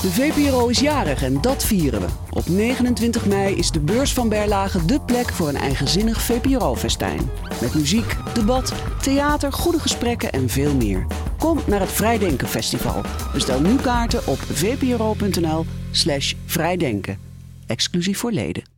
De VPRO is jarig en dat vieren we. Op 29 mei is de beurs van Berlage de plek voor een eigenzinnig VPRO-festijn. Met muziek, debat, theater, goede gesprekken en veel meer. Kom naar het Vrijdenken Festival. Bestel nu kaarten op vpro.nl slash vrijdenken. Exclusief voor leden.